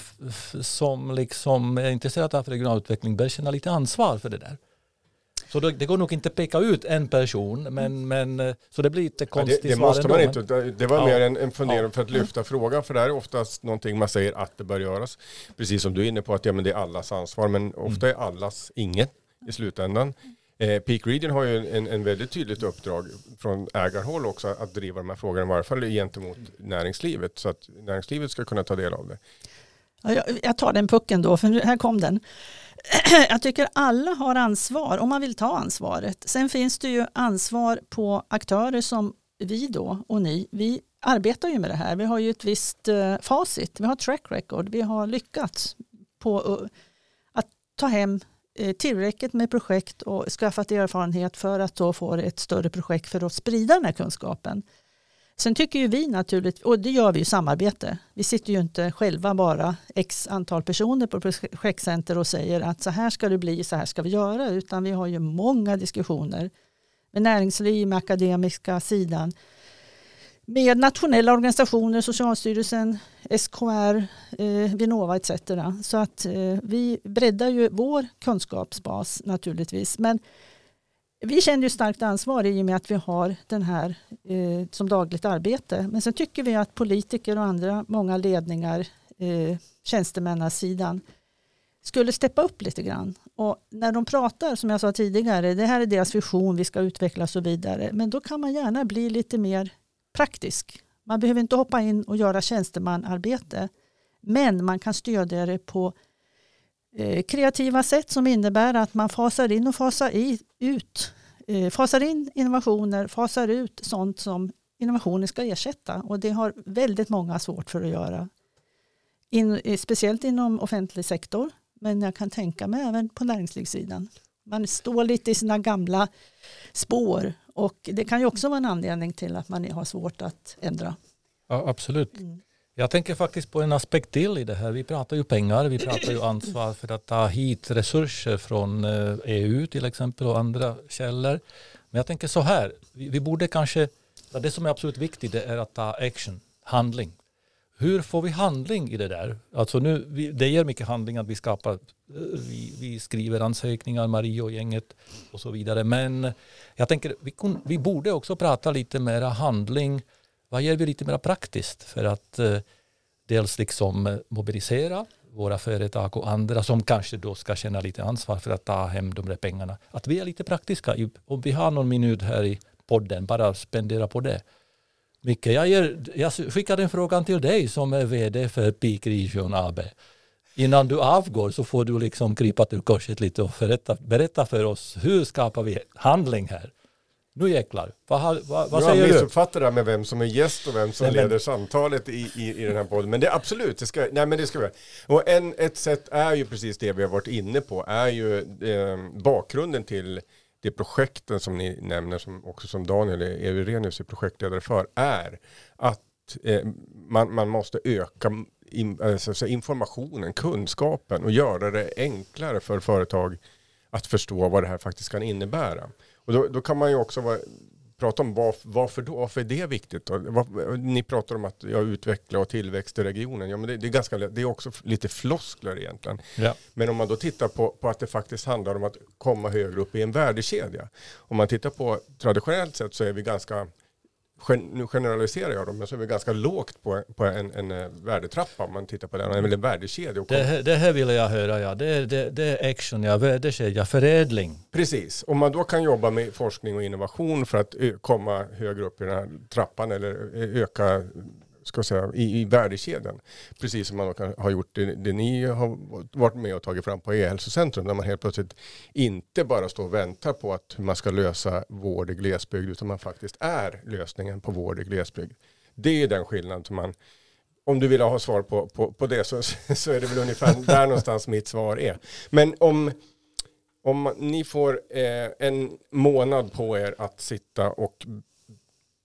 som liksom är intresserad av regional utveckling bör känna lite ansvar för det där. Så det, går nog inte att peka ut en person, men, men eh, så det blir lite konstigt ja, det, det måste man inte. Det var ja. mer en, en fundering ja. för att lyfta frågan, för det här är oftast någonting man säger att det bör göras. Precis som du är inne på att ja, men det är allas ansvar, men ofta är allas inget i slutändan. Eh, Peak Region har ju en, en väldigt tydligt uppdrag från ägarhåll också att driva de här frågorna, i varje fall gentemot näringslivet, så att näringslivet ska kunna ta del av det. Jag tar den pucken då, för här kom den. (clears throat) jag tycker alla har ansvar om man vill ta ansvaret. Sen finns det ju ansvar på aktörer som vi då och ni. Vi arbetar ju med det här. Vi har ju ett visst uh, facit. Vi har track record. Vi har lyckats på uh, att ta hem uh, tillräckligt med projekt och skaffat erfarenhet för att då få ett större projekt för att sprida den här kunskapen. Sen tycker ju vi naturligt, och det gör vi i samarbete. Vi sitter ju inte själva bara x antal personer på projektcenter och säger att så här ska det bli, så här ska vi göra, utan vi har ju många diskussioner med näringsliv, med akademiska sidan, med nationella organisationer, Socialstyrelsen, SKR, eh, Vinnova etc. Så att eh, vi breddar ju vår kunskapsbas naturligtvis. Men vi känner ju starkt ansvar i och med att vi har den här eh, som dagligt arbete. Men sen tycker vi att politiker och andra, många ledningar, eh, tjänstemannasidan skulle steppa upp lite grann. Och när de pratar, som jag sa tidigare, det här är deras vision, vi ska utveckla och så vidare. Men då kan man gärna bli lite mer praktisk. Man behöver inte hoppa in och göra tjänstemanarbete. Men man kan stödja det på kreativa sätt som innebär att man fasar in och fasar i, ut. Eh, fasar in innovationer, fasar ut sånt som innovationer ska ersätta. Och det har väldigt många svårt för att göra. In, eh, speciellt inom offentlig sektor. Men jag kan tänka mig även på näringslivssidan. Man står lite i sina gamla spår. Och det kan ju också vara en anledning till att man har svårt att ändra. Ja, absolut. Mm. Jag tänker faktiskt på en aspekt till i det här. Vi pratar ju pengar, vi pratar ju ansvar för att ta hit resurser från eh, EU till exempel och andra källor. Men jag tänker så här, vi, borde kanske, det som är absolut viktigt är att ta action handling. Hur får vi handling i det där? Alltså nu, det ger mycket handling att vi skapar, eh, vi, vi, skriver ansökningar, Marie och gänget och så vidare. Men jag tänker, vi, kun, vi borde också prata lite mera handling. Vad gör vi lite mer praktiskt för att eh, dels liksom eh, mobilisera våra företag och andra som kanske då ska känna lite ansvar för att ta hem de där pengarna. Att vi är lite praktiska. Om vi har någon minut här i podden, bara spendera på det. Micke, jag, ger, jag skickar den frågan till dig som är vd för Peak Region AB. Innan du avgår så får du liksom krypa till korset lite och berätta, berätta för oss hur skapar vi handling här? Nu jäklar, vad, vad, vad säger du? Jag missuppfattar det här med vem som är gäst och vem som nej, leder men... samtalet i, i, i den här podden. Men det är absolut, det ska, nej men det ska vi Och en, ett sätt är ju precis det vi har varit inne på, är ju eh, bakgrunden till det projekten som ni nämner, som också som Daniel Eurenius är projektledare för, är att eh, man, man måste öka in, alltså informationen, kunskapen och göra det enklare för företag att förstå vad det här faktiskt kan innebära. Och då, då kan man ju också vara, prata om varför, varför då? Varför är det viktigt? Då? Ni pratar om att ja, utveckla och tillväxt i regionen. Ja, men det, det, är ganska, det är också lite floskler egentligen. Ja. Men om man då tittar på, på att det faktiskt handlar om att komma högre upp i en värdekedja. Om man tittar på traditionellt sett så är vi ganska nu generaliserar jag dem, men så är vi ganska lågt på, på en, en, eh, värdetrappa om man tittar på den, eller en värdekedja. Det, här, det här vill jag höra, ja. Det, det, det är action, ja. Värdekedja, förädling. Precis. Om man då kan jobba med forskning och innovation för att komma högre upp i den här trappan eller öka ska säga, i, i värdekedjan. Precis som man har gjort det, det, ni har varit med och tagit fram på e-hälsocentrum där man helt plötsligt inte bara står och väntar på att man ska lösa vård i glesbygd utan man faktiskt är lösningen på vård i glesbygd. Det är den skillnad som man om du vill ha svar på, på, på det så, så är det väl ungefär (laughs) där någonstans mitt svar är. Men om, om ni får eh, en månad på er att sitta och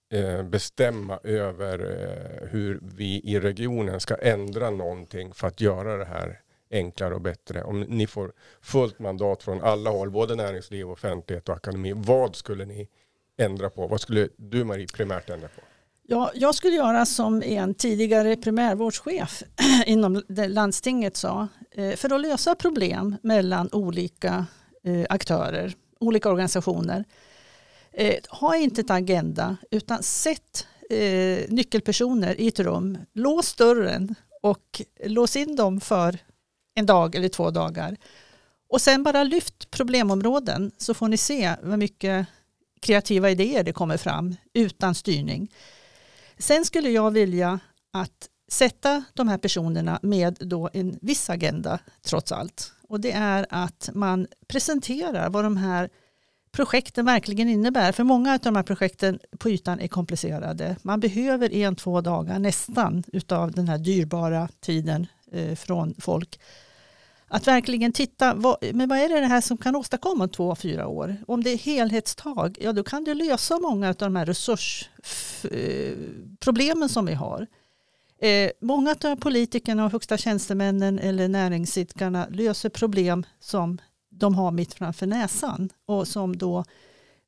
Eh, bestämma över eh, hur vi i regionen ska ändra någonting för att göra det här enklare och bättre. Om ni får fullt mandat från alla håll, både näringsliv, offentlighet och akademi, vad skulle ni ändra på? Vad skulle du Marie primärt ändra på? Ja, jag skulle göra som en tidigare primärvårdschef (clears throat) inom landstinget sa. Eh, för att lösa problem mellan olika aktörer, olika organisationer Eh, ha inte ett agenda utan sätt eh, nyckelpersoner i ett rum, lås dörren och lås in dem för en dag eller två dagar. Och sen bara lyft problemområden så får ni se hur mycket kreativa idéer det kommer fram utan styrning. Sen skulle jag vilja att sätta de här personerna med då en viss agenda trots allt. Och det är att man presenterar vad de här projekten verkligen innebär. För många av de här projekten på ytan är komplicerade. Man behöver en, två dagar nästan utav den här dyrbara tiden eh, från folk. Att verkligen titta, vad, men vad är det här som kan åstadkomma två, fyra år? Om det är helhetstag, ja då kan det lösa många av de här resursproblemen eh, som vi har. Eh, många av politikerna och högsta tjänstemännen eller näringsidkarna löser problem som de har mitt framför näsan och som då,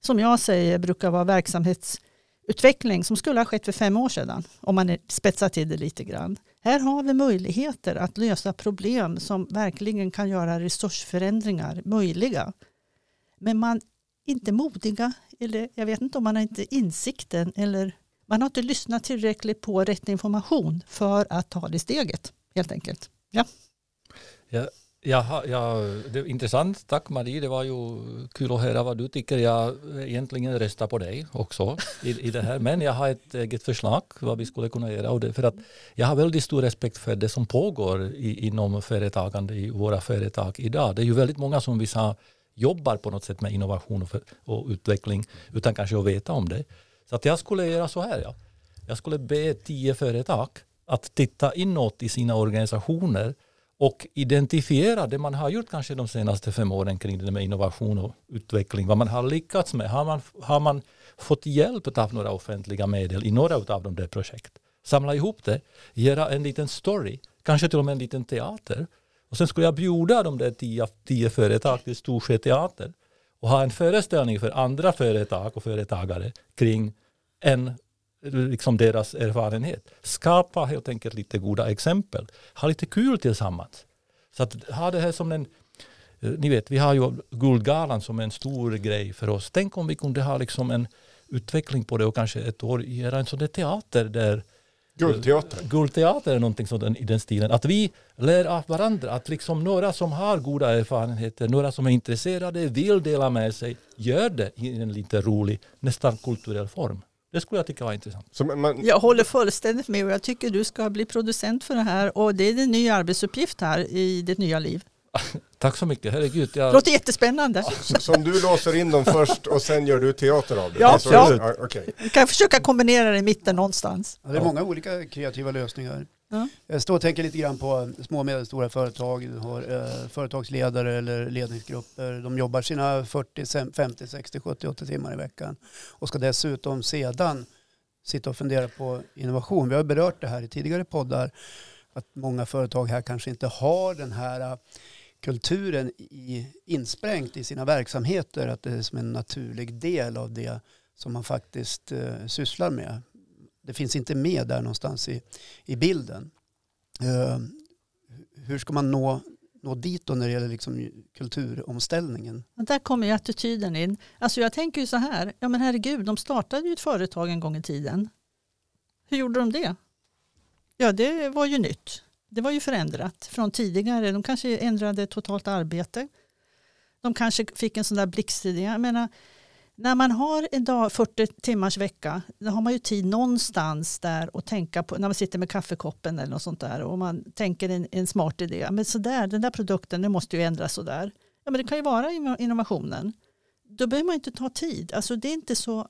som jag säger, brukar vara verksamhetsutveckling som skulle ha skett för fem år sedan om man spetsar till det lite grann. Här har vi möjligheter att lösa problem som verkligen kan göra resursförändringar möjliga. Men man är inte modiga eller jag vet inte om man har inte insikten eller man har inte lyssnat tillräckligt på rätt information för att ta det steget helt enkelt. Ja. Ja, Jaha, ja, det är intressant. Tack Marie, det var ju kul att höra vad du tycker. Jag egentligen röstar på dig också i, i det här. Men jag har ett eget förslag vad vi skulle kunna göra. Och det, för att jag har väldigt stor respekt för det som pågår i, inom företagande i våra företag idag. Det är ju väldigt många som vi sa jobbar på något sätt med innovation och, för, och utveckling utan kanske att veta om det. Så att jag skulle göra så här. Ja. Jag skulle be tio företag att titta inåt i sina organisationer och identifiera det man har gjort kanske de senaste fem åren kring det med innovation och utveckling, vad man har lyckats med. Har man, har man fått hjälp av några offentliga medel i några av de där projekten? Samla ihop det, göra en liten story, kanske till och med en liten teater. Och sen skulle jag bjuda de där tio, tio företag till Storsjö teater och ha en föreställning för andra företag och företagare kring en liksom deras erfarenhet. Skapa helt enkelt lite goda exempel. Ha lite kul tillsammans. Så att ha det här som en eh, ni vet, vi har ju Guldgalan som en stor grej för oss. Tänk om vi kunde ha liksom en utveckling på det och kanske ett år göra en sån där teater där Guldteater. Guldteater är någonting sånt i den stilen. Att vi lär av varandra. Att liksom några som har goda erfarenheter, några som är intresserade, vill dela med sig, gör det i en lite rolig, nästan kulturell form. Det skulle jag tycka var intressant. Man... Jag håller fullständigt med och jag tycker du ska bli producent för det här och det är din nya arbetsuppgift här i ditt nya liv. (laughs) Tack så mycket, herregud. Jag... Låter jättespännande. Som du låser in dem först och sen gör du teater av det? Ja, alltså, ja. Okay. kan försöka kombinera det i mitten någonstans. Ja, det är många olika kreativa lösningar. Ja. Jag står och tänker lite grann på små och medelstora företag. Har eh, företagsledare eller ledningsgrupper. De jobbar sina 40, 50, 60, 70, 80 timmar i veckan och ska dessutom sedan sitta och fundera på innovation. Vi har berört det här i tidigare poddar att många företag här kanske inte har den här eh, kulturen i, insprängt i sina verksamheter, att det är som en naturlig del av det som man faktiskt eh, sysslar med. Det finns inte med där någonstans i, i bilden. Eh, hur ska man nå, nå dit då när det gäller liksom kulturomställningen? Där kommer ju attityden in. Alltså jag tänker ju så här, ja men herregud, de startade ju ett företag en gång i tiden. Hur gjorde de det? Ja, det var ju nytt. Det var ju förändrat från tidigare. De kanske ändrade totalt arbete. De kanske fick en sån där blixtidé. Jag menar, när man har en dag 40 timmars vecka, då har man ju tid någonstans där att tänka på, när man sitter med kaffekoppen eller något sånt där och man tänker en, en smart idé. Men sådär, den där produkten, den måste ju ändras sådär. Ja, men det kan ju vara innovationen. Då behöver man inte ta tid. Alltså det är inte så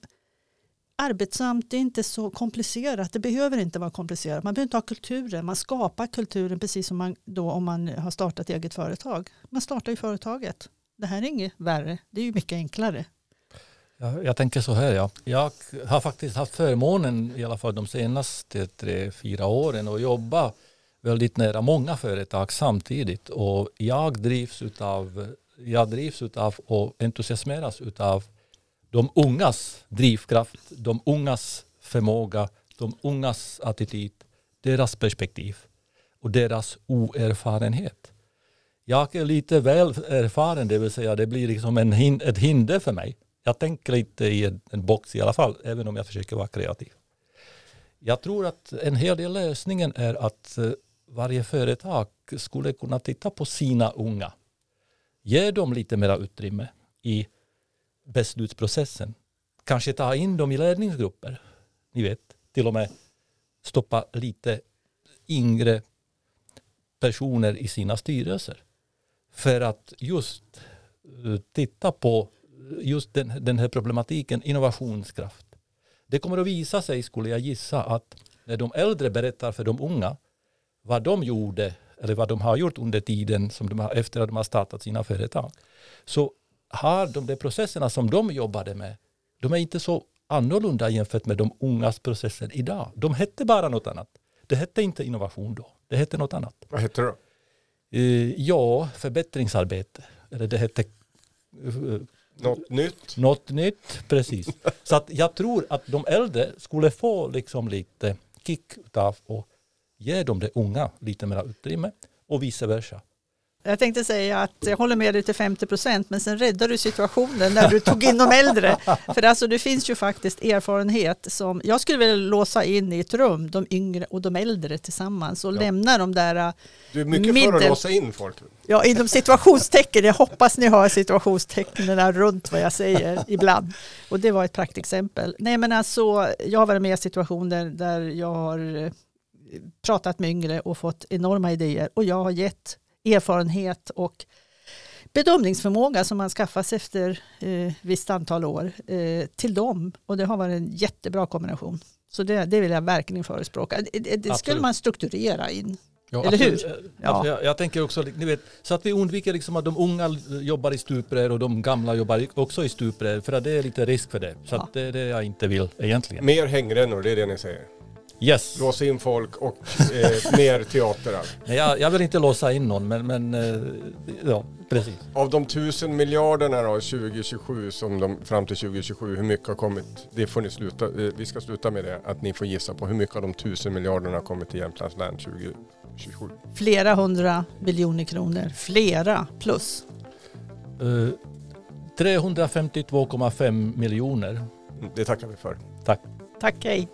arbetsamt, det är inte så komplicerat. Det behöver inte vara komplicerat. Man behöver inte ha kulturen. Man skapar kulturen precis som man då om man har startat eget företag. Man startar ju företaget. Det här är inget värre. Det är ju mycket enklare. Jag, jag tänker så här, ja. jag har faktiskt haft förmånen i alla fall de senaste tre, fyra åren att jobba väldigt nära många företag samtidigt och jag drivs utav jag drivs utav och entusiasmeras utav de ungas drivkraft, de ungas förmåga, de ungas attityd, deras perspektiv och deras oerfarenhet. Jag är lite väl erfaren, det vill säga det blir liksom en hin ett hinder för mig. Jag tänker inte i en, en box i alla fall, även om jag försöker vara kreativ. Jag tror att en hel del lösningen är att eh, varje företag skulle kunna titta på sina unga. Ge dem lite mera utrymme i beslutsprocessen. Kanske ta in dem i ledningsgrupper. Ni vet, till och med stoppa lite yngre personer i sina styrelser. För att just eh, titta på just den, den här problematiken innovationskraft. Det kommer att visa sig, skulle jag gissa, att när de äldre berättar för de unga vad de gjorde eller vad de har gjort under tiden som de har, efter att de har startat sina företag, så har de där processerna som de jobbade med, de är inte så annorlunda jämfört med de ungas processer idag. De hette bara något annat. Det hette inte innovation då. Det hette något annat. Vad hette det då? Uh, ja, förbättringsarbete. Eller det hette... Något nytt? Något nytt, precis. Så att jag tror att de äldre skulle få liksom lite kick av och ge dem unga lite mer utrymme och vice versa. Jag tänkte säga att jag håller med dig till 50 procent, men sen räddade du situationen när du tog in de äldre. (laughs) För alltså det finns ju faktiskt erfarenhet som jag skulle vilja låsa in i ett rum, de yngre och de äldre tillsammans och ja. lämna de där äh, Du är mycket middel... för att låsa in folk. Ja, inom situationstecken. Jag hoppas ni har situationstecknen runt vad jag säger (laughs) ibland. Och det var ett praktexempel. Nej, men alltså, jag har varit med i situationer där jag har eh, pratat med yngre och fått enorma idéer och jag har gett erfarenhet och bedömningsförmåga som man skaffas efter eh, visst antal år eh, till dem. Och det har varit en jättebra kombination. Så det, det vill jag verkligen förespråka. Det, det skulle man strukturera in. Ja, Eller hur? Eh, ja. Jag, jag, tänker också, ni vet, så att vi undviker liksom att de unga jobbar i stuprör och de gamla jobbar också i stuprör. För att det är lite risk för det. Så ja. att det är det jag inte vill egentligen. Mer hängrännor, det är det ni säger? Yes. Låsa in folk och eh, (laughs) mer teatrar. Nej, jag, jag vill inte låsa in någon, men, men eh, ja, precis. Av de tusen miljarderna då, 2027, som de, fram till 2027, hur mycket har kommit? Det får ni sluta, eh, vi ska sluta med det, att ni får gissa på hur mycket av de tusen miljarderna har kommit till Jämtlands län 2027. Flera hundra miljoner kronor. Flera plus. Eh, 352,5 miljoner. Mm, Det tackar vi för. Tack, hej.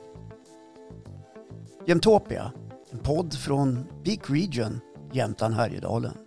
Jämtopia, en podd från Peak Region, Jämtland Härjedalen.